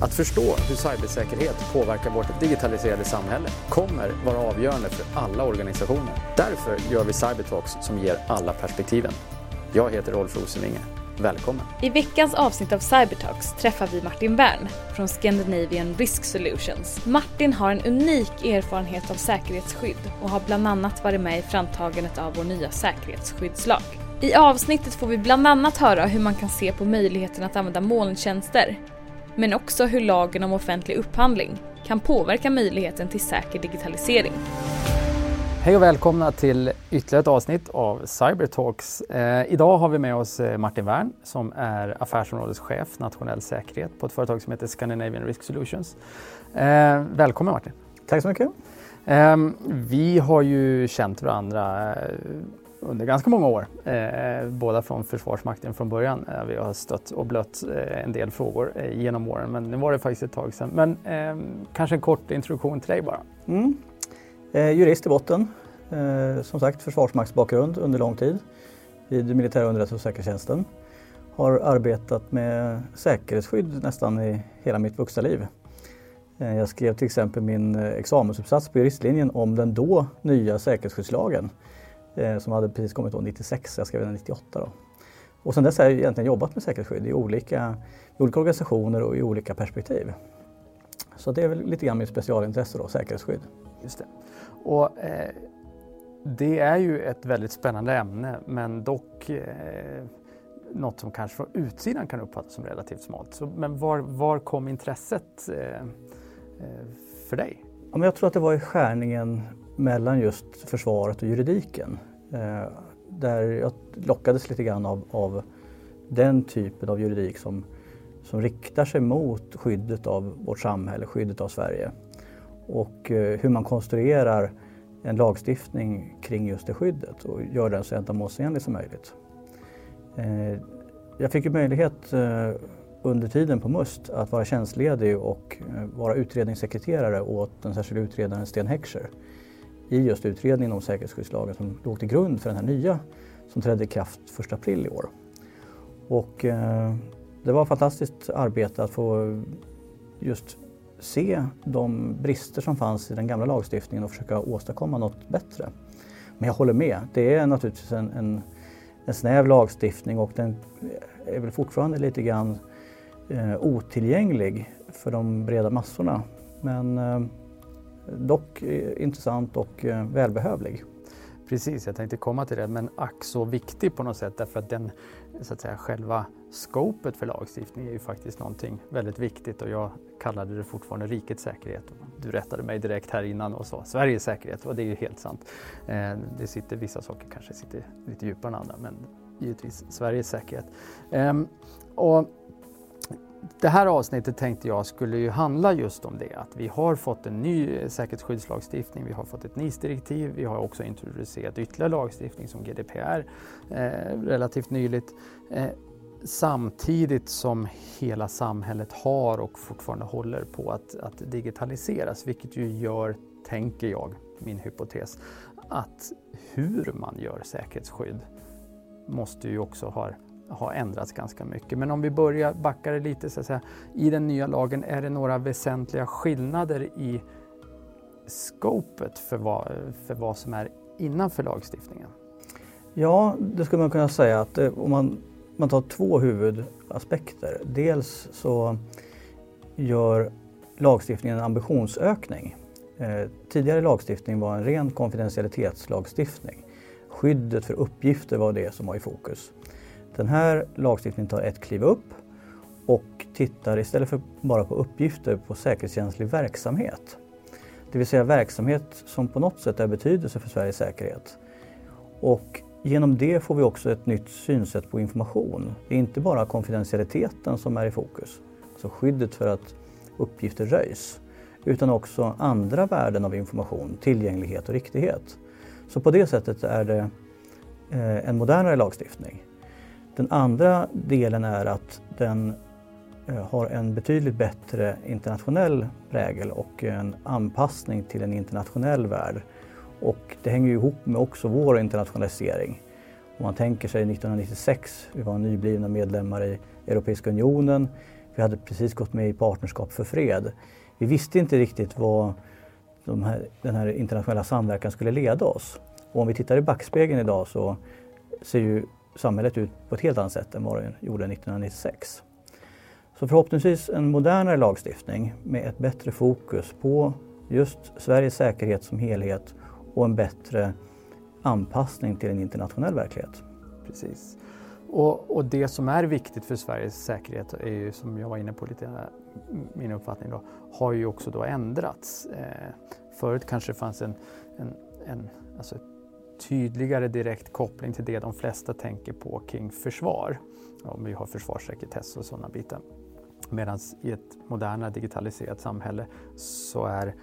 Att förstå hur cybersäkerhet påverkar vårt digitaliserade samhälle kommer vara avgörande för alla organisationer. Därför gör vi Cybertalks som ger alla perspektiven. Jag heter Rolf Rosenvinge. Välkommen! I veckans avsnitt av Cybertalks träffar vi Martin Wern från Scandinavian Risk Solutions. Martin har en unik erfarenhet av säkerhetsskydd och har bland annat varit med i framtagandet av vår nya säkerhetsskyddslag. I avsnittet får vi bland annat höra hur man kan se på möjligheten att använda molntjänster, men också hur lagen om offentlig upphandling kan påverka möjligheten till säker digitalisering. Hej och välkomna till ytterligare ett avsnitt av Cybertalks. Eh, idag har vi med oss eh, Martin Wern som är affärsområdeschef nationell säkerhet på ett företag som heter Scandinavian Risk Solutions. Eh, välkommen Martin! Tack så mycket! Eh, vi har ju känt varandra eh, under ganska många år. Eh, båda från Försvarsmakten från början. Eh, vi har stött och blött eh, en del frågor eh, genom åren men nu var det faktiskt ett tag sedan. Men eh, kanske en kort introduktion till dig bara. Mm. Eh, jurist i botten. Eh, som sagt försvarsmaktsbakgrund under lång tid vid militära underrättelse och säkerhetstjänsten. Har arbetat med säkerhetsskydd nästan i hela mitt vuxna liv. Eh, jag skrev till exempel min eh, examensuppsats på juristlinjen om den då nya säkerhetsskyddslagen som hade precis kommit då 96, jag skrev den 98. Då. Och sedan dess har jag egentligen jobbat med säkerhetsskydd i olika, i olika organisationer och i olika perspektiv. Så det är väl lite grann mitt specialintresse då, säkerhetsskydd. Just det. Och, eh, det är ju ett väldigt spännande ämne men dock eh, något som kanske från utsidan kan uppfattas som relativt smalt. Så, men var, var kom intresset eh, eh för dig? Ja, men jag tror att det var i skärningen mellan just försvaret och juridiken. Eh, där jag lockades lite grann av, av den typen av juridik som, som riktar sig mot skyddet av vårt samhälle, skyddet av Sverige. Och eh, hur man konstruerar en lagstiftning kring just det skyddet och gör den så ändamålsenlig som möjligt. Eh, jag fick ju möjlighet eh, under tiden på MUST att vara tjänstledig och eh, vara utredningssekreterare åt den särskilda utredaren Sten Heckscher i just utredningen om säkerhetsskyddslagen som låg till grund för den här nya som trädde i kraft 1 april i år. Och eh, det var ett fantastiskt arbete att få just se de brister som fanns i den gamla lagstiftningen och försöka åstadkomma något bättre. Men jag håller med, det är naturligtvis en, en, en snäv lagstiftning och den är väl fortfarande lite grann eh, otillgänglig för de breda massorna. Men eh, dock eh, intressant och eh, välbehövlig. Precis, jag tänkte komma till det, men ack så viktig på något sätt därför att den, så att säga, själva skopet för lagstiftning är ju faktiskt någonting väldigt viktigt och jag kallade det fortfarande rikets säkerhet. Du rättade mig direkt här innan och sa Sveriges säkerhet och det är ju helt sant. Eh, det sitter vissa saker kanske sitter lite djupare än andra men givetvis Sveriges säkerhet. Ehm, och det här avsnittet tänkte jag skulle ju handla just om det, att vi har fått en ny säkerhetsskyddslagstiftning, vi har fått ett NIS-direktiv, vi har också introducerat ytterligare lagstiftning som GDPR eh, relativt nyligt. Eh, samtidigt som hela samhället har och fortfarande håller på att, att digitaliseras, vilket ju gör, tänker jag, min hypotes, att hur man gör säkerhetsskydd måste ju också ha har ändrats ganska mycket. Men om vi börjar backa det lite, så att säga, i den nya lagen, är det några väsentliga skillnader i scopet för vad, för vad som är innanför lagstiftningen? Ja, det skulle man kunna säga att eh, om man, man tar två huvudaspekter. Dels så gör lagstiftningen en ambitionsökning. Eh, tidigare lagstiftning var en ren konfidentialitetslagstiftning. Skyddet för uppgifter var det som var i fokus. Den här lagstiftningen tar ett kliv upp och tittar istället för bara på uppgifter på säkerhetskänslig verksamhet. Det vill säga verksamhet som på något sätt är betydelse för Sveriges säkerhet. Och genom det får vi också ett nytt synsätt på information. Det är inte bara konfidentialiteten som är i fokus, alltså skyddet för att uppgifter röjs, utan också andra värden av information, tillgänglighet och riktighet. Så på det sättet är det eh, en modernare lagstiftning. Den andra delen är att den eh, har en betydligt bättre internationell prägel och en anpassning till en internationell värld. Och det hänger ihop med också vår internationalisering. Om man tänker sig 1996, vi var nyblivna medlemmar i Europeiska unionen. Vi Vi hade precis gått med i Partnerskap för fred. Vi visste inte riktigt vad de här, den här internationella samverkan skulle leda oss. Och om vi tittar i backspegeln idag så ser ju samhället ut på ett helt annat sätt än vad det gjorde 1996. Så förhoppningsvis en modernare lagstiftning med ett bättre fokus på just Sveriges säkerhet som helhet och en bättre anpassning till en internationell verklighet. Precis. Och, och, det som är viktigt för Sveriges säkerhet är ju som jag var inne på lite, min uppfattning då, har ju också då ändrats. Eh, förut kanske det fanns en, en, en alltså tydligare direkt koppling till det de flesta tänker på kring försvar. Om vi har försvarssekretess och sådana bitar. Medan i ett moderna digitaliserat samhälle så är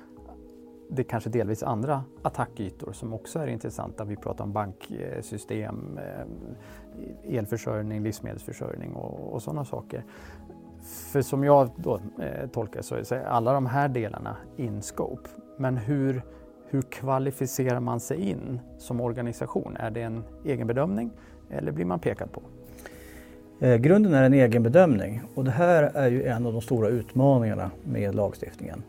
det kanske delvis andra attackytor som också är intressanta. Vi pratar om banksystem, eh, elförsörjning, livsmedelsförsörjning och, och sådana saker. För som jag då eh, tolkar så är alla de här delarna in scope. Men hur, hur kvalificerar man sig in som organisation? Är det en egen bedömning eller blir man pekad på? Eh, grunden är en egen bedömning och det här är ju en av de stora utmaningarna med lagstiftningen.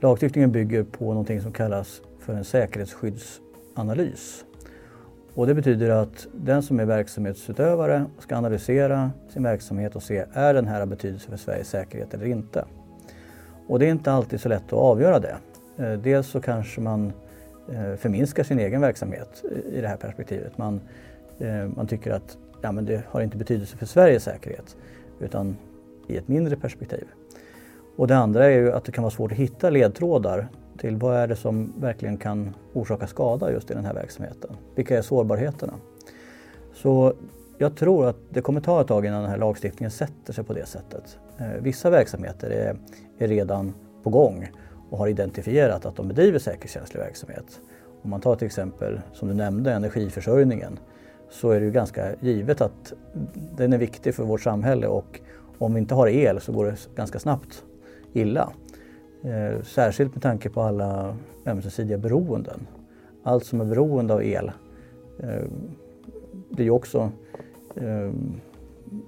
Lagstiftningen bygger på någonting som kallas för en säkerhetsskyddsanalys. Och det betyder att den som är verksamhetsutövare ska analysera sin verksamhet och se är den här av betydelse för Sveriges säkerhet eller inte. Och det är inte alltid så lätt att avgöra det. Eh, dels så kanske man eh, förminskar sin egen verksamhet eh, i det här perspektivet. Man, man tycker att ja, men det har inte betydelse för Sveriges säkerhet utan i ett mindre perspektiv. Och det andra är ju att det kan vara svårt att hitta ledtrådar till vad är det som verkligen kan orsaka skada just i den här verksamheten. Vilka är sårbarheterna? Så jag tror att det kommer ta ett tag innan den här lagstiftningen sätter sig på det sättet. Vissa verksamheter är, är redan på gång och har identifierat att de bedriver säkerhetskänslig verksamhet. Om man tar till exempel, som du nämnde, energiförsörjningen så är det ju ganska givet att den är viktig för vårt samhälle och om vi inte har el så går det ganska snabbt illa. Eh, särskilt med tanke på alla ömsesidiga beroenden. Allt som är beroende av el eh, blir ju också eh,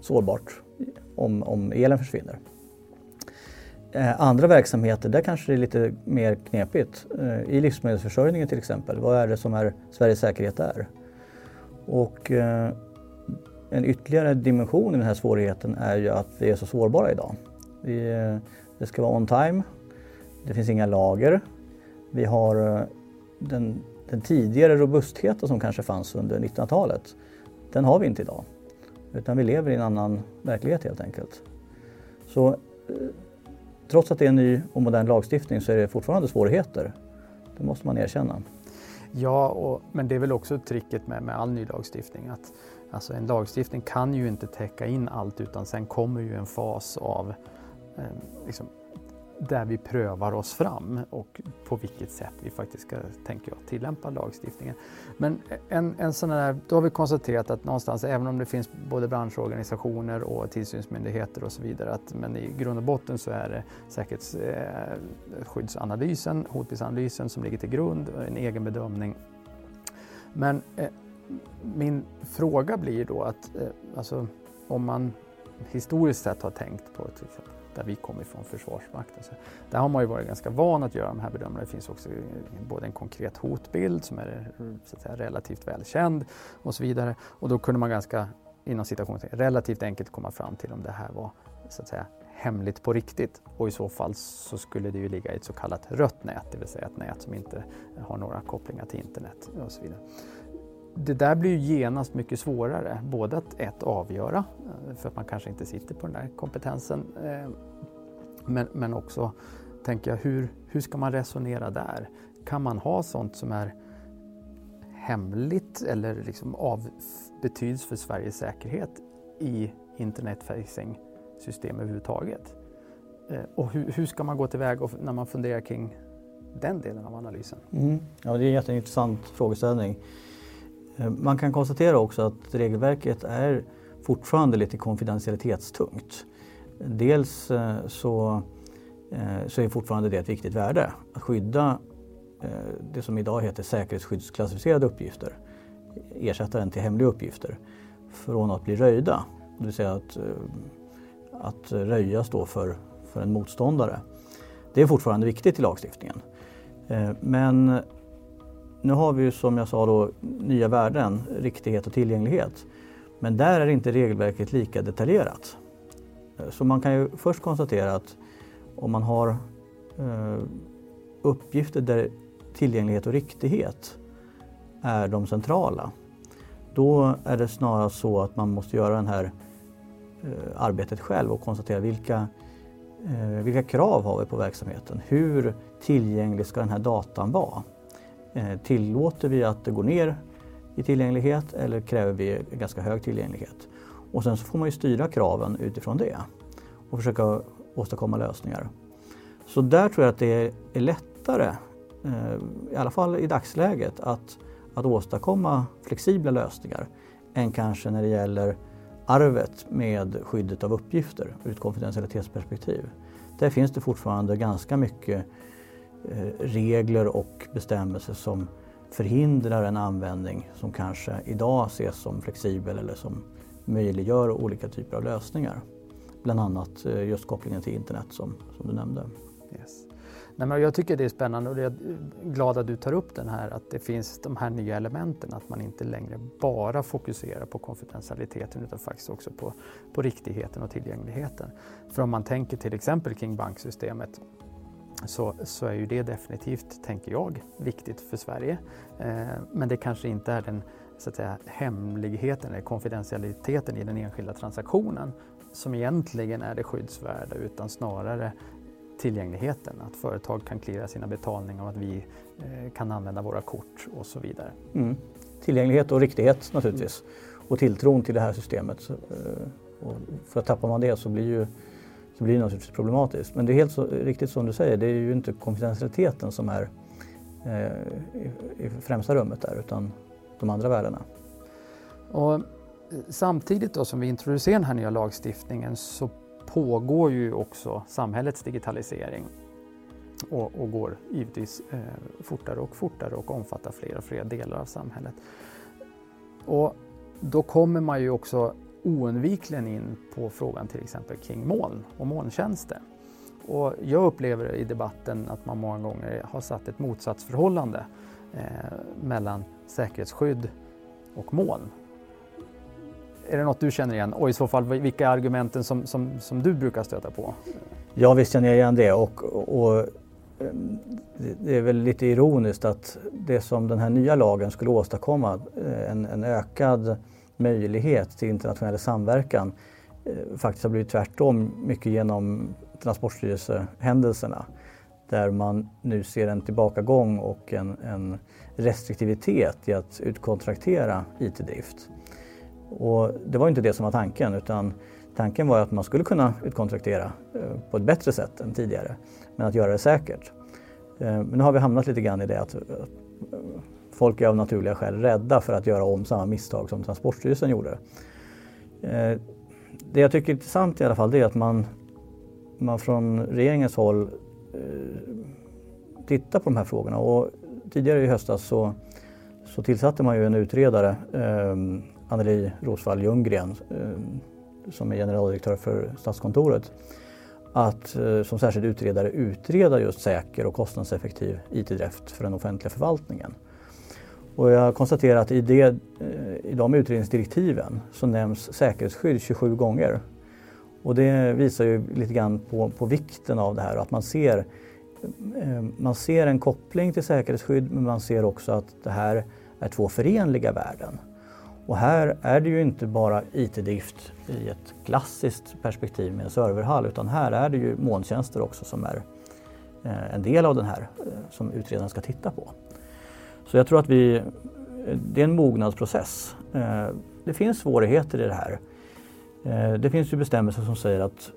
sårbart om, om elen försvinner. Eh, andra verksamheter, där kanske det är lite mer knepigt. Eh, I livsmedelsförsörjningen till exempel, vad är det som är Sveriges säkerhet där? Och eh, en ytterligare dimension i den här svårigheten är ju att vi är så sårbara idag. Vi, eh, det ska vara on time, det finns inga lager. Vi har eh, den, den tidigare robustheten som kanske fanns under 1900-talet. Den har vi inte idag. Utan vi lever i en annan verklighet helt enkelt. Så eh, trots att det är en ny och modern lagstiftning så är det fortfarande svårigheter. Det måste man erkänna. Ja, och, men det är väl också tricket med, med all ny lagstiftning att alltså en lagstiftning kan ju inte täcka in allt utan sen kommer ju en fas av eh, liksom, där vi prövar oss fram och på vilket sätt vi faktiskt ska, tänker jag, tillämpa lagstiftningen. Men en, en sån här, då har vi konstaterat att någonstans, även om det finns både branschorganisationer och tillsynsmyndigheter och så vidare, att, men i grund och botten så är det säkerhetsskyddsanalysen, eh, hotbildsanalysen som ligger till grund, en egen bedömning. Men eh, min fråga blir då att eh, alltså, om man historiskt sett har tänkt på till exempel där vi kommer ifrån, Försvarsmakten. Så alltså, där har man ju varit ganska van att göra de här bedömningarna. Det finns också både en konkret hotbild som är så att säga, relativt välkänd och så vidare. Och då kunde man ganska, inom citationstecken, relativt enkelt komma fram till om det här var så att säga, hemligt på riktigt och i så fall så skulle det ju ligga i ett så kallat rött nät, det vill säga ett nät som inte har några kopplingar till internet och så vidare det där blir ju genast mycket svårare. Både att ett, avgöra, eh, för att man kanske inte sitter på den där kompetensen. Eh, men, men också, tänker jag, hur, hur ska man resonera där? Kan man ha sånt som är hemligt eller liksom av betydelse för Sveriges säkerhet i internet facing system överhuvudtaget? Eh, och hur, hur ska man gå tillväga när man funderar kring den delen av analysen? Mm. Ja, det är en jätteintressant frågeställning. Eh, man kan konstatera också att regelverket är fortfarande lite konfidentialitetstungt. Dels eh, så, eh, så är fortfarande det ett viktigt värde att skydda det som idag heter säkerhetsskyddsklassificerade uppgifter, ersätta den till hemliga uppgifter, från att bli röjda. Det vill säga att att röjas då för, för en motståndare. Det är fortfarande viktigt i lagstiftningen. Men nu har vi ju som jag sa då nya värden, riktighet och tillgänglighet. Men där är inte regelverket lika detaljerat. Eh, så man kan ju först konstatera att om man har eh, uppgifter där tillgänglighet och riktighet är de centrala, då är det snarare så att man måste göra det här eh, arbetet själv och konstatera vilka Eh, vilka krav har vi på verksamheten? Hur tillgänglig ska den här datan vara? Eh, tillåter vi att det går ner i tillgänglighet eller kräver vi ganska hög tillgänglighet? Och sen så får man ju styra kraven utifrån det och försöka åstadkomma lösningar. Så där tror jag att det är lättare, eh, i alla fall i dagsläget, att, att åstadkomma flexibla lösningar än kanske när det gäller arvet med skyddet av uppgifter ur ett konfidentialitetsperspektiv. Där finns det fortfarande ganska mycket Eh, regler och bestämmelser som förhindrar en användning som kanske idag ses som flexibel eller som möjliggör olika typer av lösningar. Bland annat eh, just kopplingen till internet som, som du nämnde. Yes. Nej, men jag tycker det är spännande och jag är glad att du tar upp den här att det finns de här nya elementen, att man inte längre bara fokuserar på konfidentialiteten utan faktiskt också på, på riktigheten och tillgängligheten. För om man tänker till exempel kring banksystemet så, så är ju det definitivt, tänker jag, viktigt för Sverige. Eh, men det kanske inte är den så att säga, hemligheten eller konfidentialiteten i den enskilda transaktionen som egentligen är det skyddsvärda utan snarare tillgängligheten, att företag kan klira sina betalningar och att vi eh, kan använda våra kort och så vidare. Mm. Tillgänglighet och riktighet naturligtvis mm. och tilltron till det här systemet. Eh, och för att tappar man det så blir, ju, så blir det naturligtvis problematiskt. Men det är helt så, riktigt som du säger, det är ju inte konfidentialiteten som är eh, i, i främsta rummet där utan de andra värdena. Och eh, samtidigt då som vi introducerar den här nya lagstiftningen så pågår ju också samhällets digitalisering och, och går givetvis eh, fortare och fortare och omfattar fler och fler delar av samhället. Och då kommer man ju också oundvikligen in på frågan till exempel kring moln och molntjänster. Och jag upplever i debatten att man många gånger har satt ett motsatsförhållande eh, mellan säkerhetsskydd och moln. Är det något du känner igen? Och i så fall vilka är argumenten som, som, som du brukar stöta på? Ja visst känner jag igen det och, och eh, det är väl lite ironiskt att det som den här nya lagen skulle åstadkomma, eh, en, en ökad möjlighet till internationell samverkan, eh, faktiskt har blivit tvärtom mycket genom Transportstyrelsehändelserna där man nu ser en tillbakagång och en, en restriktivitet i att utkontraktera IT-drift. Och det var inte det som var tanken utan tanken var att man skulle kunna utkontraktera eh, på ett bättre sätt än tidigare men att göra det säkert. Eh, men nu har vi hamnat lite grann i det att folk är av naturliga skäl rädda för att göra om samma misstag som Transportstyrelsen gjorde. Eh, det jag tycker är intressant i alla fall det är att man, man från regeringens håll eh, tittar på de här frågorna och tidigare i höstas så, så tillsatte man ju en utredare eh, Anneli Rosvall Ljunggren eh, som är generaldirektör för Statskontoret att eh, som särskild utredare utreda just säker och kostnadseffektiv IT-drift för den offentliga förvaltningen. Och jag konstaterar att i, det, eh, i de utredningsdirektiven så nämns säkerhetsskydd 27 gånger. Och det visar ju lite grann på, på vikten av det här och att man ser, eh, man ser en koppling till säkerhetsskydd men man ser också att det här är två förenliga värden. Och här är det ju inte bara IT-drift i ett klassiskt perspektiv med en serverhall utan här är det ju molntjänster också som är eh, en del av den här som utredaren ska titta på. Så jag tror att vi, det är en mognadsprocess. Eh, det finns svårigheter i det här. Eh, det finns ju bestämmelser som säger att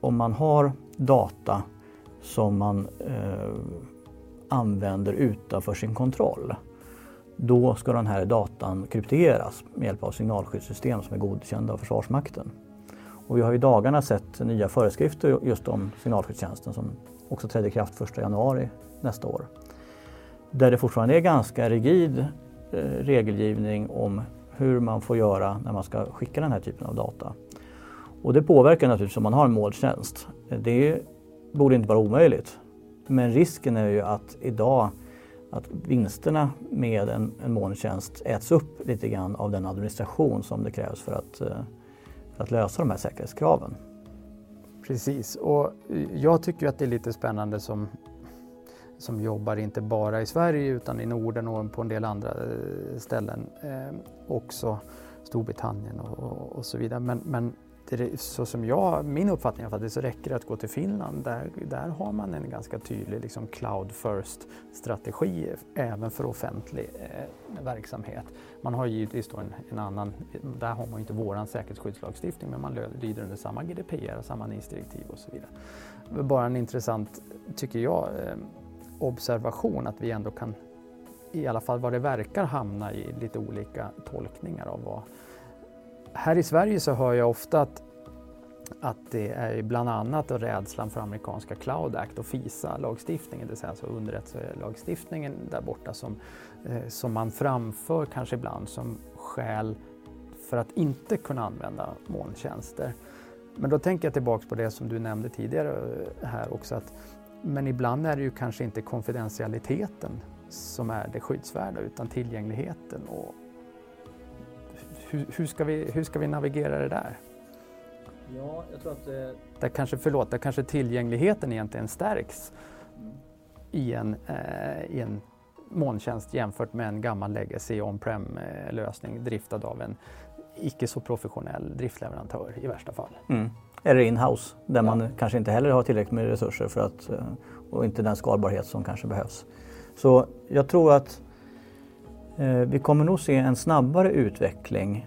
om man har data som man eh, använder utanför sin kontroll då ska den här datan krypteras med hjälp av signalskyddssystem som är godkända av Försvarsmakten. Och vi har i dagarna sett nya föreskrifter just om signalskyddstjänsten som också trädde i kraft 1 januari nästa år. Där det fortfarande är ganska rigid eh, regelgivning om hur man får göra när man ska skicka den här typen av data. Och det påverkar naturligtvis om man har en molntjänst. Eh, det borde inte vara omöjligt. Men risken är ju att idag att vinsterna med en, en molntjänst äts upp lite grann av den administration som det krävs för att, eh, för att lösa de här säkerhetskraven. Precis, och eh, jag tycker att det är lite spännande som, som jobbar inte bara i Sverige utan i Norden och på en del andra eh, ställen eh, också. Storbritannien och, och, och så vidare. Men, men det, så som jag, min uppfattning är att så räcker att gå till Finland. Där, där har man en ganska tydlig liksom cloud first strategi eh, även för offentlig eh, verksamhet. Man har givetvis då en, en, annan, där har man inte våran säkerhetsskyddslagstiftning men man lyder under samma GDPR och samma NIS-direktiv och så vidare. Bara en intressant, tycker jag, eh, observation att vi ändå kan i alla fall vad det verkar hamna i lite olika tolkningar av vad här i Sverige så hör jag ofta att, att det är bland annat rädslan för amerikanska Cloud Act och FISA-lagstiftningen, det vill säga alltså underrättelselagstiftningen där borta som, eh, som man framför kanske ibland som skäl för att inte kunna använda molntjänster. Men då tänker jag tillbaks på det som du nämnde tidigare eh, här också att men ibland är det ju kanske inte konfidentialiteten som är det skyddsvärda utan tillgängligheten och, hur, hur, ska vi, hur ska vi navigera det där? Ja, jag tror att... Det... Där kanske, förlåt, där kanske tillgängligheten egentligen stärks mm. i, en, eh, i en molntjänst jämfört med en gammal legacy on-prem lösning driftad av en icke så professionell driftleverantör i värsta fall. Mm. Eller in-house där ja. man kanske inte heller har tillräckligt med resurser för att, eh, och inte den skalbarhet som kanske behövs. Så jag tror att Eh, vi kommer nog se en snabbare utveckling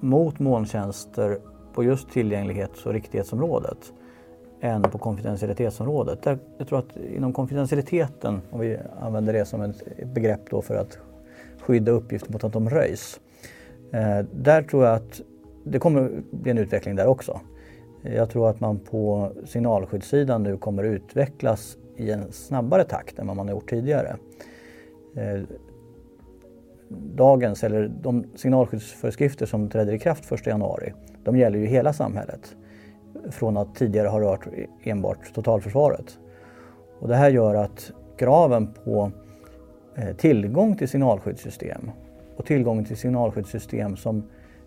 mot molntjänster på just tillgänglighets och riktighetsområdet än på konfidentialitetsområdet. Jag tror att inom konfidentialiteten, om vi använder det som ett begrepp då för att skydda uppgifter mot att de röjs. Eh, där tror jag att det kommer bli en utveckling där också. Jag tror att man på signalskyddssidan nu kommer utvecklas i en snabbare takt än vad man har gjort tidigare. Eh, dagens, eller de signalskyddsföreskrifter som träder i kraft 1 januari, de gäller ju hela samhället. Från att tidigare ha rört enbart totalförsvaret. Och det här gör att kraven på eh, tillgång till signalskyddssystem och tillgång till signalskyddssystem som,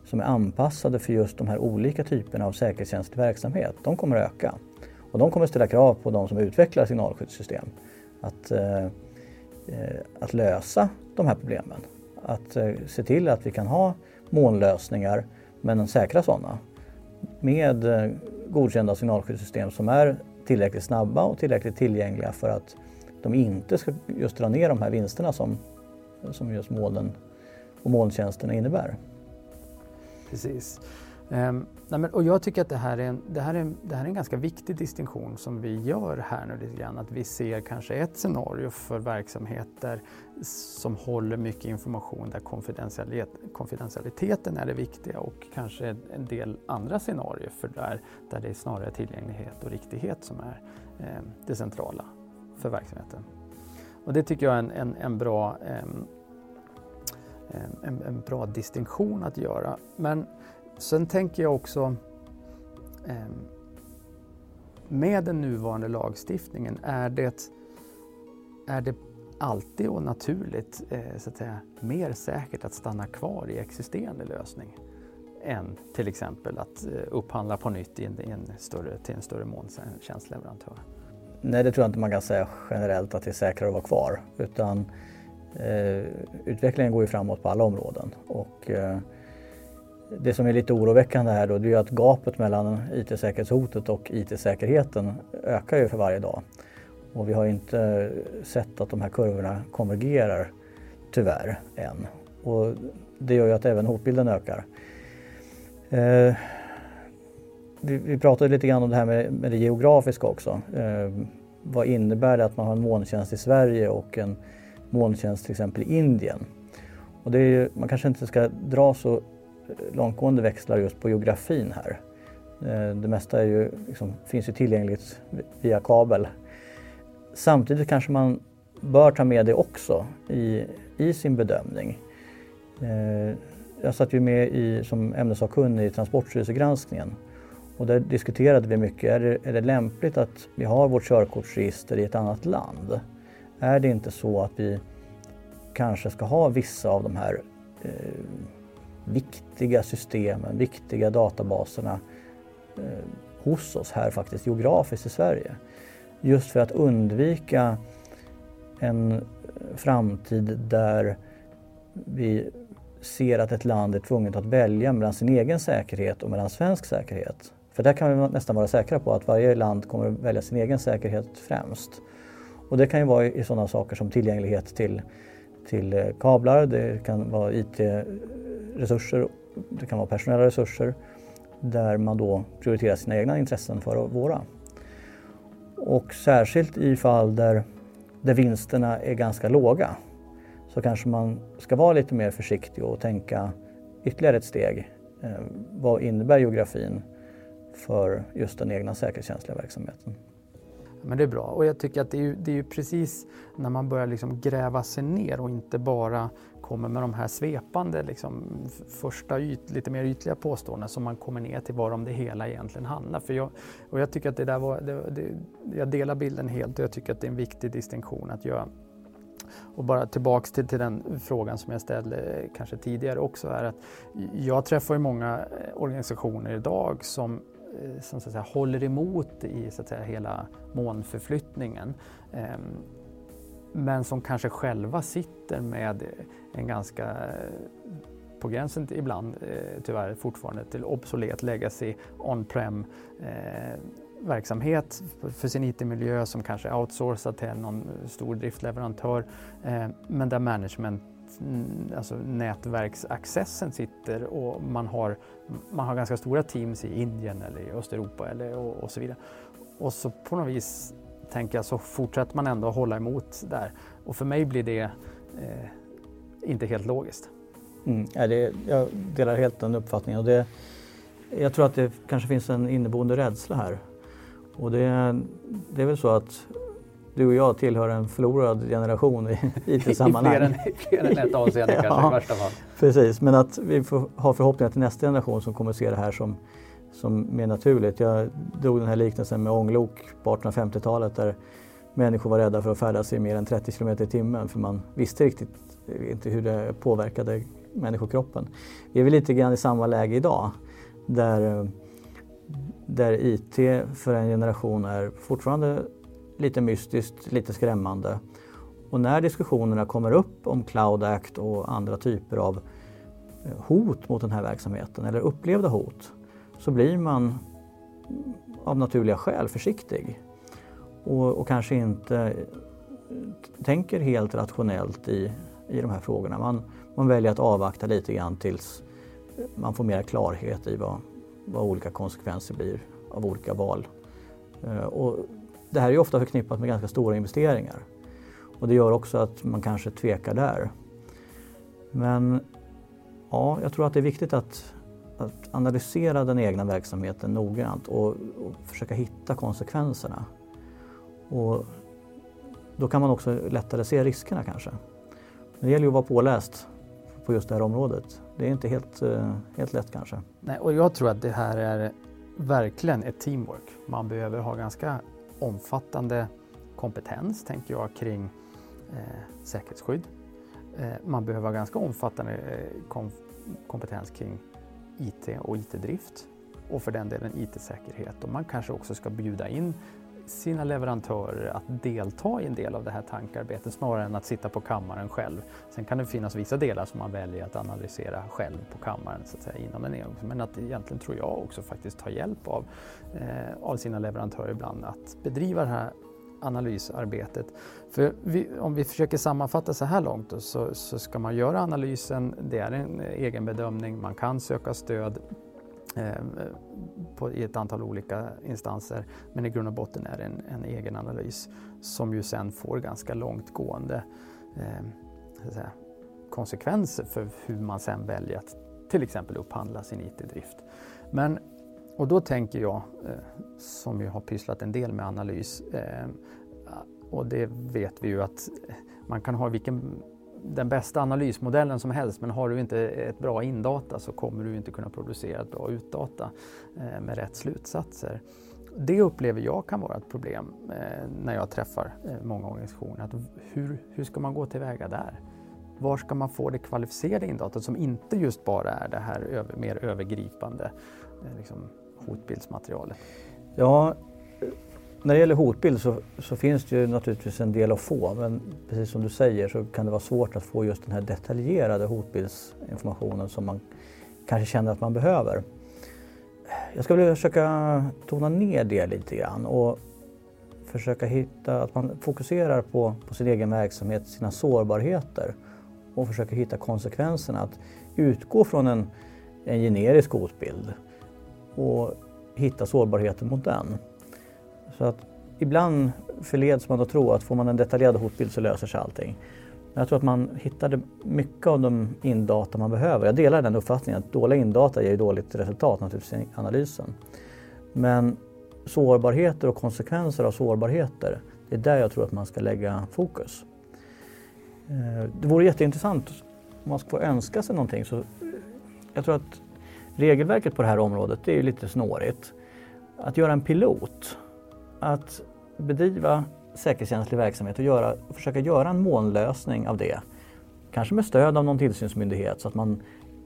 som är anpassade för just de här olika typerna av säkerhetskänslig verksamhet, de kommer att öka. Och de kommer att ställa krav på de som utvecklar signalskyddssystem att, eh, eh, att lösa de här problemen att eh, se till att vi kan ha molnlösningar, men säkra sådana, med eh, godkända signalskyddssystem som är tillräckligt snabba och tillräckligt tillgängliga för att de inte ska just dra ner de här vinsterna som, som just molnen och molntjänsterna innebär. Precis. Um, nej men, och jag tycker att det här, är en, det, här är en, det här är en ganska viktig distinktion som vi gör här nu lite grann. Att vi ser kanske ett scenario för verksamheter som håller mycket information där konfidentialitet, konfidentialiteten är det viktiga och kanske en del andra scenarier för där, där det är snarare tillgänglighet och riktighet som är eh, det centrala för verksamheten. Och det tycker jag är en, en, en bra eh, en, en, bra distinktion att göra. Men Sen tänker jag också eh, med den nuvarande lagstiftningen, är det, är det alltid och naturligt eh, så att säga, mer säkert att stanna kvar i existerande lösning än till exempel att eh, upphandla på nytt i en, i en större, till en större molntjänstleverantör? Nej, det tror jag inte man kan säga generellt att det är säkrare att vara kvar utan Eh, utvecklingen går ju framåt på alla områden och eh, det som är lite oroväckande här då det är att gapet mellan IT-säkerhetshotet och IT-säkerheten ökar ju för varje dag. Och vi har inte sett att de här kurvorna konvergerar tyvärr än. Och det gör ju att även hotbilden ökar. Eh, vi, vi, pratade lite grann om det här med, med det geografiska också. Eh, vad innebär det att man har en molntjänst i Sverige och en molntjänst till exempel i Indien? Och det är, man kanske inte ska dra så långtgående växlar just på geografin här. Eh, det mesta är ju, liksom, finns ju tillgängligt via kabel. Samtidigt kanske man bör ta med det också i, i sin bedömning. Eh, jag satt ju med i, som ämnessakkunnig i Transportstyrelsegranskningen Och där diskuterade vi mycket, är det, är det lämpligt att vi har vårt körkortsregister i ett annat land? Är det inte så att vi kanske ska ha vissa av de här eh, viktiga systemen, viktiga databaserna eh, hos oss här faktiskt geografiskt i Sverige? Just för att undvika en eh, framtid där vi ser att ett land är tvunget att välja mellan sin egen säkerhet och mellan svensk säkerhet. För där kan vi nästan vara säkra på att varje land kommer att välja sin egen säkerhet främst. Och det kan ju vara i sådana saker som tillgänglighet till, till eh, kablar, det kan vara IT-resurser, det kan vara personella resurser där man då prioriterar sina egna intressen för våra. Och särskilt i fall där, där vinsterna är ganska låga så kanske man ska vara lite mer försiktig och tänka ytterligare ett steg. Eh, vad innebär geografin för just den egna säkerhetskänsliga verksamheten? Men det är bra och jag tycker att det är ju, det är ju precis när man börjar liksom gräva sig ner och inte bara kommer med de här svepande, liksom, första yt, lite mer ytliga påståendena som man kommer ner till varom det hela egentligen handlar. För jag, och jag tycker att det där var, det, det, jag delar bilden helt och jag tycker att det är en viktig distinktion att göra. Och bara tillbaks till, till den frågan som jag ställde eh, kanske tidigare också är att jag träffar ju många eh, organisationer idag som Eh, som så att säga, håller emot i så att säga, hela månförflyttningen. Ehm, men som kanske själva sitter med en ganska eh, på gränsen ibland eh, tyvärr fortfarande till obsolet legacy on-prem verksamhet för sin IT-miljö som kanske är outsourcad till någon stor driftleverantör men där management Mm, alltså nätverksaccessen sitter och man har, man har ganska stora teams i Indien eller i Östeuropa eller, och, och så vidare. Och så på något vis tänker jag så fortsätter man ändå hålla emot där. Och för mig blir det eh, inte helt logiskt. Mm, ja, det, jag delar helt den uppfattningen. Och det, jag tror att det kanske finns en inneboende rädsla här. Och det, det är väl så att du och jag tillhör en förlorad generation i IT-sammanhang. I fler än, ett avseende ja, kanske i värsta fall. Precis, men att vi får ha förhoppningar till nästa generation som kommer att se det här som, som mer naturligt. Jag drog den här liknelsen med ånglok på 1850-talet där människor var rädda för att färdas i mer än 30 km i timmen för man visste riktigt inte hur det påverkade människokroppen. Vi är väl lite grann i samma läge idag där, där IT för en generation är fortfarande lite mystiskt, lite skrämmande. Och när diskussionerna kommer upp om Cloud Act och andra typer av eh, hot mot den här verksamheten eller upplevda hot så blir man av naturliga skäl försiktig och, och kanske inte eh, tänker helt rationellt i, i de här frågorna. Man, man väljer att avvakta lite grann tills eh, man får mer klarhet i vad, vad olika konsekvenser blir av olika val. Och det här är ofta förknippat med ganska stora investeringar och det gör också att man kanske tvekar där. Men ja, jag tror att det är viktigt att, att analysera den egna verksamheten noggrant och, och försöka hitta konsekvenserna. Och då kan man också lättare se riskerna kanske. Men det gäller ju att vara påläst på just det här området. Det är inte helt, eh, helt lätt kanske. Nej, och jag tror att det här är verkligen ett teamwork. Man behöver ha ganska omfattande kompetens, tänker jag, kring eh, säkerhetsskydd. Eh, man behöver ha ganska omfattande eh, kom kompetens kring IT och IT-drift och för den delen IT-säkerhet. Och man kanske också ska bjuda in sina leverantörer att delta i en del av det här tankarbetet snarare än att sitta på kammaren själv. Sen kan det finnas vissa delar som man väljer att analysera själv på kammaren så att säga, inom en EU. Men att egentligen tror jag också faktiskt ta hjälp av, eh, av sina leverantörer ibland att bedriva det här analysarbetet. För vi, om vi försöker sammanfatta så här långt då, så, så ska man göra analysen, det är en egen bedömning, man kan söka stöd Eh, på, i ett antal olika instanser. Men i grund och botten är det en, en egen analys som ju sen får ganska långtgående eh, säga, konsekvenser för hur man sen väljer att till exempel upphandla sin IT-drift. Men, och då tänker jag, eh, som ju har pysslat en del med analys, eh, och det vet vi ju att man kan ha vilken den bästa analysmodellen som helst men har du inte ett bra indata så kommer du inte kunna producera ett bra utdata eh, med rätt slutsatser. Det upplever jag kan vara ett problem eh, när jag träffar eh, många organisationer. Att hur, hur ska man gå tillväga där? Var ska man få det kvalificerade indatat som inte just bara är det här över, mer övergripande liksom, hotbildsmaterialet? Ja, när det gäller hotbild så, så, finns det ju naturligtvis en del att få men precis som du säger så kan det vara svårt att få just den här detaljerade hotbildsinformationen som man kanske känner att man behöver. Jag ska vilja försöka tona ner det lite grann och försöka hitta, att man fokuserar på, på sin egen verksamhet, sina sårbarheter och försöker hitta konsekvenserna. Att utgå från en, en generisk hotbild och hitta sårbarheten mot den. Så att ibland förleds man att tro att får man en detaljerad hotbild så löser sig allting. Men jag tror att man hittade mycket av de indata man behöver. Jag delar den uppfattningen att dåliga indata ger dåligt resultat naturligtvis i analysen. Men sårbarheter och konsekvenser av sårbarheter, det är där jag tror att man ska lägga fokus. Eh, det vore jätteintressant om man ska få önska sig någonting. Så eh, jag tror att regelverket på det här området det är lite snårigt. Att göra en pilot att bedriva säkerhetskänslig verksamhet och göra, försöka göra en månlösning av det. Kanske med stöd av någon tillsynsmyndighet så att man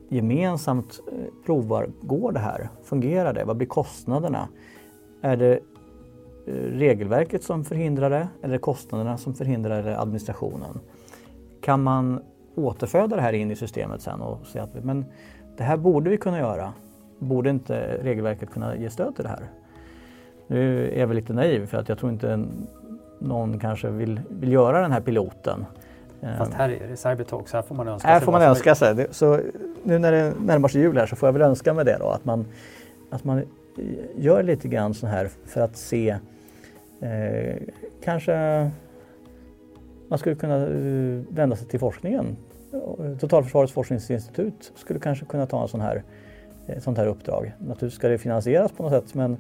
gemensamt eh, provar, går det här? Fungerar det? Vad blir kostnaderna? Är det eh, regelverket som förhindrar det eller kostnaderna som förhindrar det, administrationen? Kan man återföda det här in i systemet sen och säga att men det här borde vi kunna göra. Borde inte regelverket kunna ge stöd till det här? Nu är jag väl lite naiv för att jag tror inte någon kanske vill, vill göra den här piloten. Fast här är det Cybertalks, här får man önska här sig. Här får man önska sig. Så nu när det närmar sig jul här så får jag väl önska mig det då att man, att man gör lite grann så här för att se eh, kanske man skulle kunna eh, vända sig till forskningen. Totalförsvarets forskningsinstitut skulle kanske kunna ta en sån här, ett sånt här uppdrag. Naturligtvis ska det finansieras på något sätt men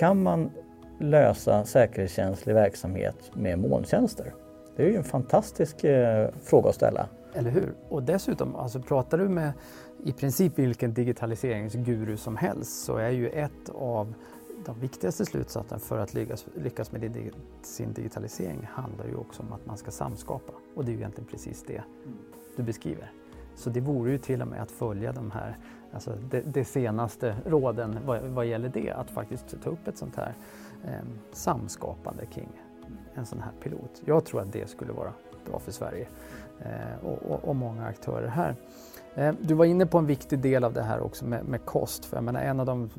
kan man lösa säkerhetskänslig verksamhet med molntjänster? Det är ju en fantastisk eh, fråga att ställa. Eller hur? Och dessutom, alltså pratar du med i princip vilken digitaliseringsguru som helst så är ju ett av de viktigaste slutsatserna för att lyckas, lyckas med sin digitalisering handlar ju också om att man ska samskapa. Och det är ju egentligen precis det du beskriver. Så det vore ju till och med att följa de här alltså de, de senaste råden vad, vad, gäller det, att faktiskt ta upp ett sånt här eh, samskapande kring en sån här pilot. Jag tror att det skulle vara bra för Sverige eh, och, och, och, många aktörer här. Eh, du var inne på en viktig del av det här också med, med kost. För jag menar, en, av de,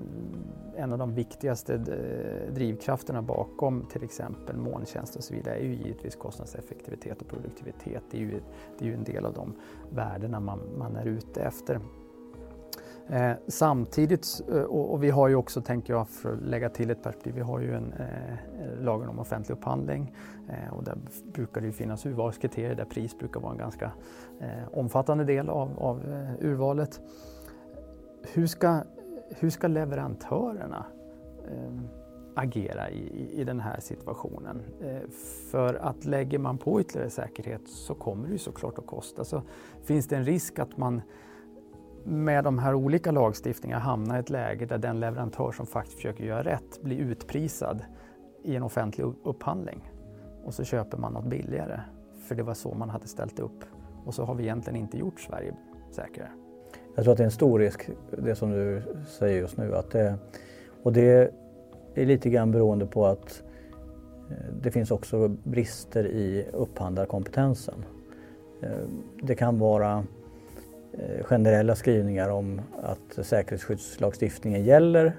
en av de viktigaste eh, drivkrafterna bakom till exempel molntjänst och så vidare är ju givetvis kostnadseffektivitet och produktivitet. Det är ju, det är ju en del av de värdena man, man är ute efter. Eh, samtidigt, eh, och, och, vi har ju också, tänker jag, för att lägga till ett perspektiv, vi har ju en eh, lagen om offentlig upphandling eh, och där brukar det ju finnas urvalskriterier där pris brukar vara en ganska eh, omfattande del av, av eh, urvalet. Hur ska, hur ska leverantörerna eh, agera i, i den här situationen. Eh, för att lägger man på ytterligare säkerhet så kommer det ju såklart att kosta. Så finns det en risk att man med de här olika lagstiftningarna hamnar i ett läge där den leverantör som faktiskt försöker göra rätt blir utprisad i en offentlig upphandling. Och så köper man något billigare, för det var så man hade ställt upp. Och så har vi egentligen inte gjort Sverige säkrare. Jag tror att det är en stor risk, det som du säger just nu. Att det, och det är lite grann beroende på att eh, det finns också brister i upphandlarkompetensen. Eh, det kan vara Eh, generella skrivningar om att säkerhetsskyddslagstiftningen gäller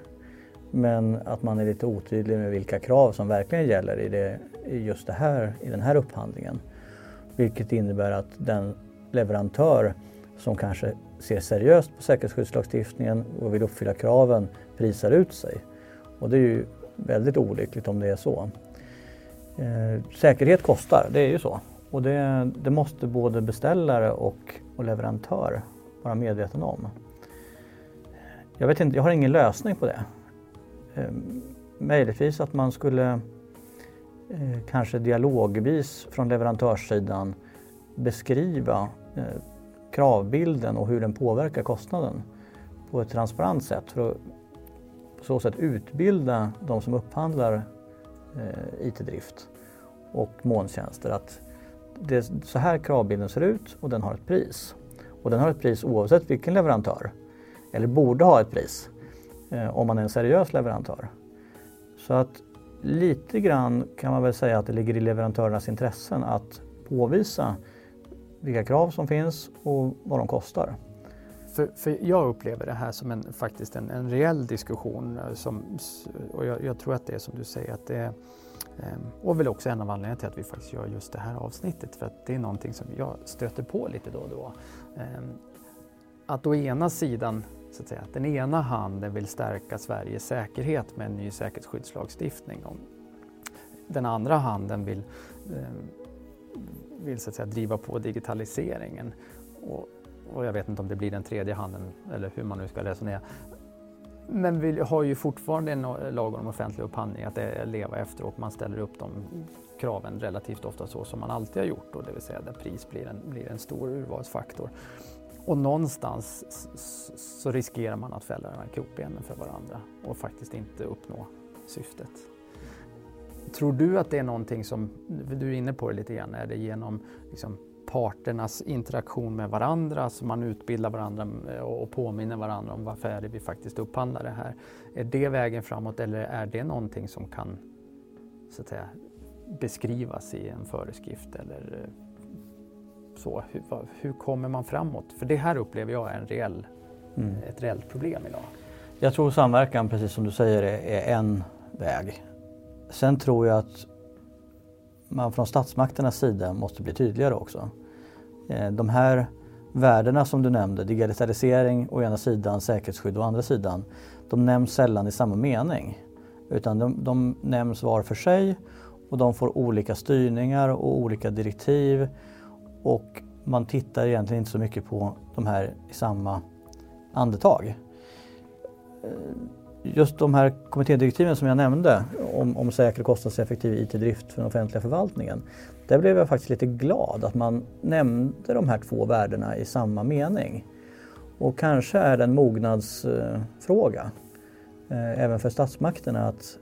men att man är lite otydlig med vilka krav som verkligen gäller i, det, i just det här, i den här upphandlingen. Vilket innebär att den leverantör som kanske ser seriöst på säkerhetsskyddslagstiftningen och vill uppfylla kraven prisar ut sig. Och det är ju väldigt olyckligt om det är så. Eh, säkerhet kostar, det är ju så. Och det, det måste både beställare och, och leverantör vara medveten om. Jag, vet inte, jag har ingen lösning på det. Eh, möjligtvis att man skulle eh, kanske dialogvis från leverantörssidan beskriva eh, kravbilden och hur den påverkar kostnaden på ett transparent sätt för att på så sätt utbilda de som upphandlar eh, IT-drift och molntjänster att det är så här kravbilden ser ut och den har ett pris. Och den har ett pris oavsett vilken leverantör. Eller borde ha ett pris eh, om man är en seriös leverantör. Så att lite grann kan man väl säga att det ligger i leverantörernas intressen att påvisa vilka krav som finns och vad de kostar. För, för jag upplever det här som en, faktiskt en, en reell diskussion eh, som, och jag, jag, tror att det är som du säger att det är Ehm, och väl också en av anledningarna till att vi faktiskt gör just det här avsnittet för att det är någonting som jag stöter på lite då och då. Ehm, att å ena sidan, så att säga, att den ena handen vill stärka Sveriges säkerhet med en ny säkerhetsskyddslagstiftning och den andra handen vill, ehm, vill så att säga, driva på digitaliseringen. Och, och jag vet inte om det blir den tredje handen eller hur man nu ska resonera. Men vi har ju fortfarande en eh, lag om offentlig upphandling att eh, leva efter och man ställer upp de kraven relativt ofta så som man alltid har gjort, då, det vill säga där pris blir en, blir en stor urvalsfaktor. Och någonstans så riskerar man att fälla de här krokbenen för varandra och faktiskt inte uppnå syftet. Tror du att det är någonting som, du är inne på det lite grann, är det genom liksom, parternas interaktion med varandra, så man utbildar varandra eh, och påminner varandra om varför är det vi faktiskt upphandlar det här. Är det vägen framåt eller är det någonting som kan så att säga, beskrivas i en föreskrift eller eh, så? Hur, hur kommer man framåt? För det här upplever jag är en reell, mm. ett reellt problem idag. Jag tror samverkan, precis som du säger, är en väg. Sen tror jag att man från statsmakternas sida måste bli tydligare också. Eh, de här värdena som du nämnde, digitalisering å ena sidan, säkerhetsskydd å andra sidan, de nämns sällan i samma mening. Utan de, de nämns var för sig och de får olika styrningar och olika direktiv och man tittar egentligen inte så mycket på de här i samma andetag. Eh, Just de här kommittédirektiven som jag nämnde om, om säker och kostnadseffektiv IT-drift för den offentliga förvaltningen. Där blev jag faktiskt lite glad att man nämnde de här två värdena i samma mening. Och kanske är det en mognadsfråga eh, även för statsmakterna att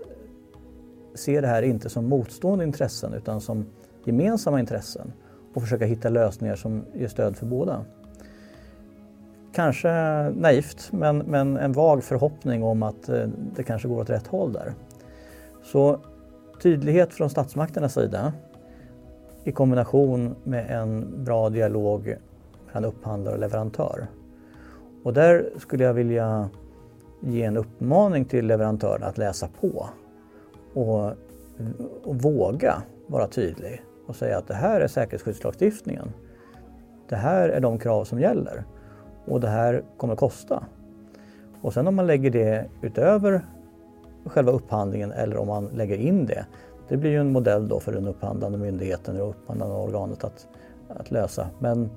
se det här inte som motstående intressen utan som gemensamma intressen och försöka hitta lösningar som ger stöd för båda. Kanske naivt, men, men en vag förhoppning om att eh, det kanske går åt rätt håll där. Så tydlighet från statsmakternas sida i kombination med en bra dialog mellan upphandlare och leverantör. Och där skulle jag vilja ge en uppmaning till leverantörerna att läsa på och, och våga vara tydlig och säga att det här är säkerhetsskyddslagstiftningen. Det här är de krav som gäller och det här kommer att kosta. Och sen om man lägger det utöver själva upphandlingen eller om man lägger in det. Det blir ju en modell då för den upphandlande myndigheten och upphandlande organet att, att lösa. Men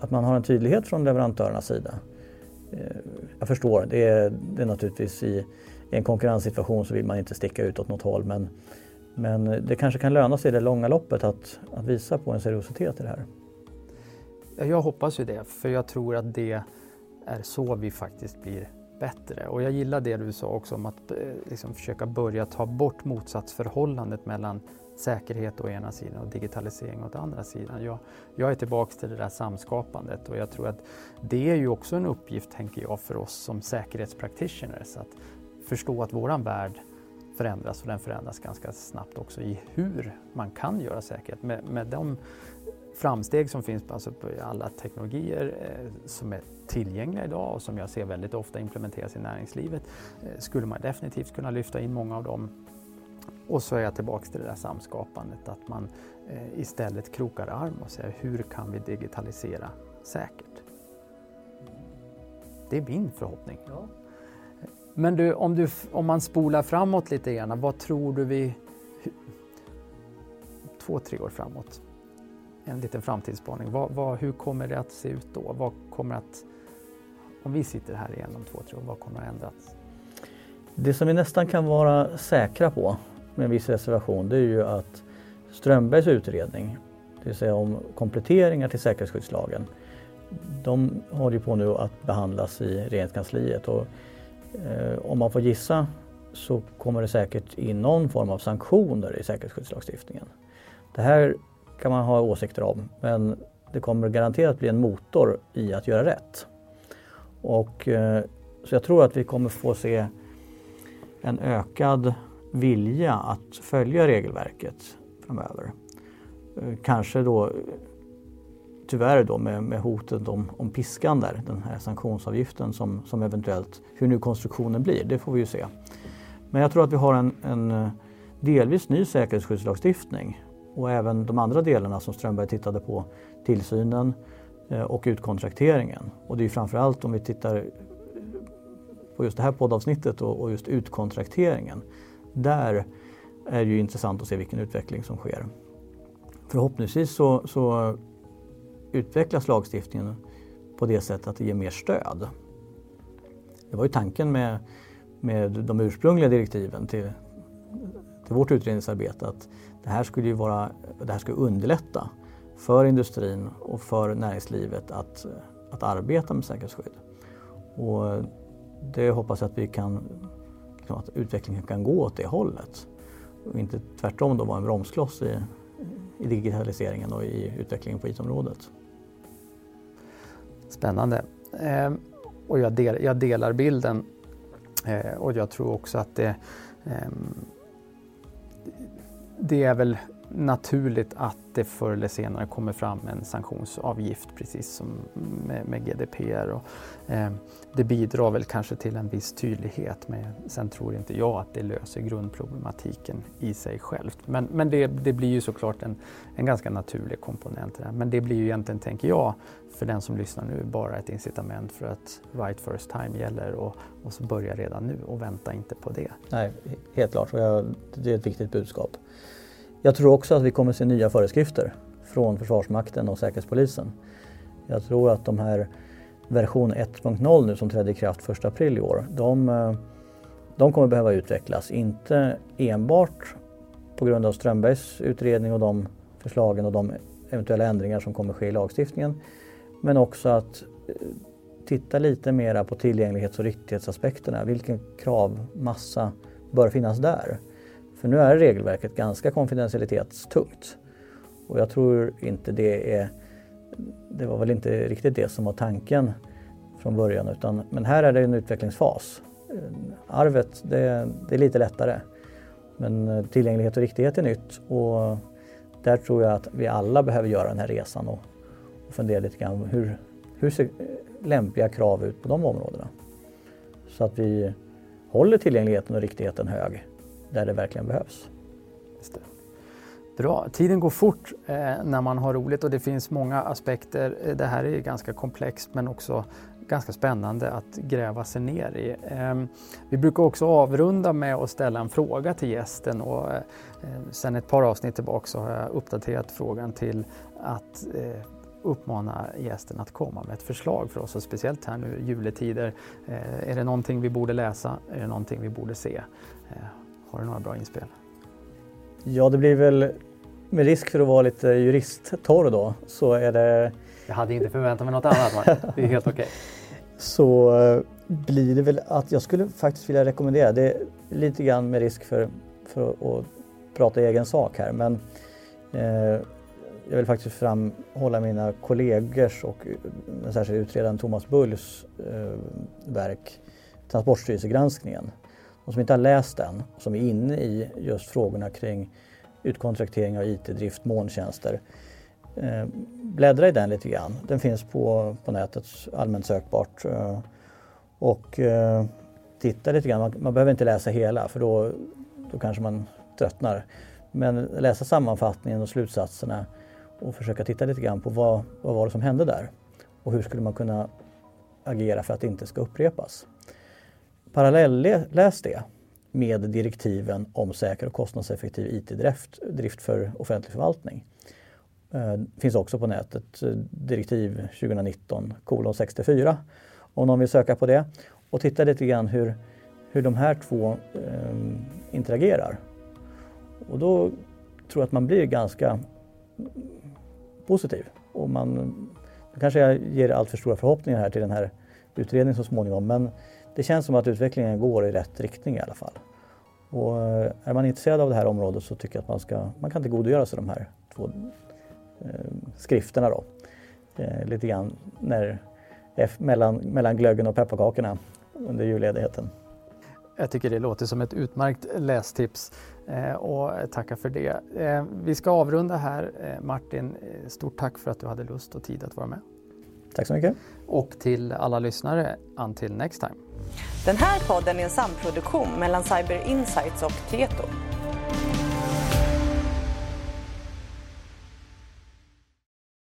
att man har en tydlighet från leverantörernas sida. Eh, jag förstår, det är, det är naturligtvis i, i en konkurrenssituation så vill man inte sticka ut åt något håll men, men det kanske kan löna sig i det långa loppet att, att visa på en seriositet i det här. Jag hoppas ju det, för jag tror att det är så vi faktiskt blir bättre. Och jag gillar det du sa också om att eh, liksom försöka börja ta bort motsatsförhållandet mellan säkerhet å ena sidan och digitalisering å andra sidan. Jag, jag är tillbaks till det där samskapandet och jag tror att det är ju också en uppgift, tänker jag, för oss som säkerhetspraktitioners att förstå att våran värld förändras och den förändras ganska snabbt också i hur man kan göra säkerhet. Med, med de framsteg som finns alltså på alla teknologier eh, som är tillgängliga idag och som jag ser väldigt ofta implementeras i näringslivet eh, skulle man definitivt kunna lyfta in många av dem. Och så är jag tillbaks till det där samskapandet, att man eh, istället krokar arm och säger hur kan vi digitalisera säkert? Det är min förhoppning. Ja. Men du om, du, om man spolar framåt lite grann, vad tror du vi... Två, tre år framåt, en liten framtidsspaning. Vad, vad, hur kommer det att se ut då? Vad kommer att, om vi sitter här igen om två, tre år, vad kommer att ändras? Det som vi nästan kan vara säkra på med en viss reservation det är ju att Strömbergs utredning, det vill säga om kompletteringar till säkerhetsskyddslagen. De håller på nu att behandlas i regeringskansliet och eh, om man får gissa så kommer det säkert in någon form av sanktioner i säkerhetsskyddslagstiftningen. Det här kan man ha åsikter om men det kommer garanterat bli en motor i att göra rätt. Och, eh, så jag tror att vi kommer få se en ökad vilja att följa regelverket framöver. Eh, kanske då tyvärr då med, med hotet om, om piskan där, den här sanktionsavgiften som, som eventuellt, hur nu konstruktionen blir, det får vi ju se. Men jag tror att vi har en, en eh, delvis ny säkerhetsskyddslagstiftning och även de andra delarna som Strömberg tittade på, tillsynen eh, och utkontrakteringen. Och det är framförallt om vi tittar på just det här poddavsnittet och just utkontrakteringen. Där är det ju intressant att se vilken utveckling som sker. Förhoppningsvis så, så utvecklas lagstiftningen på det sättet att det ger mer stöd. Det var ju tanken med, med de ursprungliga direktiven till, till vårt utredningsarbete att det här skulle ju vara, det här skulle underlätta för industrin och för näringslivet att, att arbeta med säkerhetsskydd. Och det hoppas jag att vi kan, liksom att utvecklingen kan gå åt det hållet och inte tvärtom då vara en bromskloss i, i digitaliseringen och i utvecklingen på IT-området. Spännande. Eh, och jag, del, jag, delar bilden eh, och jag tror också att det, eh, det är väl naturligt att det förr eller senare kommer fram en sanktionsavgift precis som med, med GDPR. Och, eh, det bidrar väl kanske till en viss tydlighet men sen tror inte jag att det löser grundproblematiken i sig självt. Men, men det, det blir ju såklart en, en ganska naturlig komponent där. Men det blir ju egentligen, tänker jag, för den som lyssnar nu bara ett incitament för att right first time gäller och, och så börja redan nu och vänta inte på det. Nej, helt klart och jag, det är ett viktigt budskap. Jag tror också att vi kommer se nya föreskrifter från Försvarsmakten och Säkerhetspolisen. Jag tror att de här version 1.0 nu som trädde i kraft 1 april i år, de, eh, de kommer behöva utvecklas. Inte enbart på grund av Strömbergs utredning och de förslagen och de eventuella ändringar som kommer ske i lagstiftningen. Men också att eh, titta lite mera på tillgänglighets och riktighetsaspekterna. Vilken kravmassa bör finnas där? För nu är regelverket ganska konfidentialitetstungt. Och jag tror inte det är det var väl inte riktigt det som var tanken från början utan men här är det en utvecklingsfas. Arvet det, det är lite lättare men eh, tillgänglighet och riktighet är nytt och där tror jag att vi alla behöver göra den här resan och, och fundera lite grann hur, hur ser eh, lämpliga krav ut på de områdena? Så att vi håller tillgängligheten och riktigheten hög där det verkligen behövs. Bra, tiden går fort eh, när man har roligt och det finns många aspekter. Eh, det här är ganska komplext men också ganska spännande att gräva sig ner i. Eh, vi brukar också avrunda med att ställa en fråga till gästen och eh, eh, sen ett par avsnitt tillbaka så har jag uppdaterat frågan till att eh, uppmana gästen att komma med ett förslag för oss och speciellt här nu juletider. Eh, är det någonting vi borde läsa? Är det någonting vi borde se? Eh, har du några bra inspel? Ja, det blir väl med risk för att vara lite juristtorr då så är det... Jag hade inte förväntat mig något annat. Det är helt okej. Okay. Så eh, blir det väl att jag skulle faktiskt vilja rekommendera, det är lite grann med risk för, för att prata egen sak här men eh, jag vill faktiskt framhålla mina kollegors och den särskilda utredaren Thomas Bulls eh, verk Transportstyrelsegranskningen de som inte har läst den, som är inne i just frågorna kring utkontraktering av IT-drift, molntjänster. Eh, bläddra i den lite grann. Den finns på, på nätet, allmänt sökbart. Eh, och eh, titta lite grann. Man, man, behöver inte läsa hela för då, då kanske man tröttnar. Men läsa sammanfattningen och slutsatserna och försöka titta lite grann på vad, vad var det som hände där och hur skulle man kunna agera för att det inte ska upprepas. Parallelläs det med direktiven om säker och kostnadseffektiv IT-drift drift för offentlig förvaltning. Det finns också på nätet, eh, direktiv 2019 kolon 64 om någon vill söka på det och titta lite grann hur, hur de här två eh, interagerar. Och då tror jag att man blir ganska positiv. Och man, nu kanske jag ger allt för stora förhoppningar här till den här utredningen så småningom men det känns som att utvecklingen går i rätt riktning i alla fall. Och eh, är man intresserad av det här området så tycker jag att man, ska, man kan tillgodogöra sig de här två eh, skrifterna då. Eh, lite grann när, mellan, mellan glöggen och pepparkakorna under julledigheten. Jag tycker det låter som ett utmärkt lästips eh, och tackar för det. Eh, vi ska avrunda här. Eh, Martin, eh, stort tack för att du hade lust och tid att vara med. Tack så mycket. Och till alla lyssnare, until next time. Den här podden är en samproduktion mellan Cyber Insights och Tieto.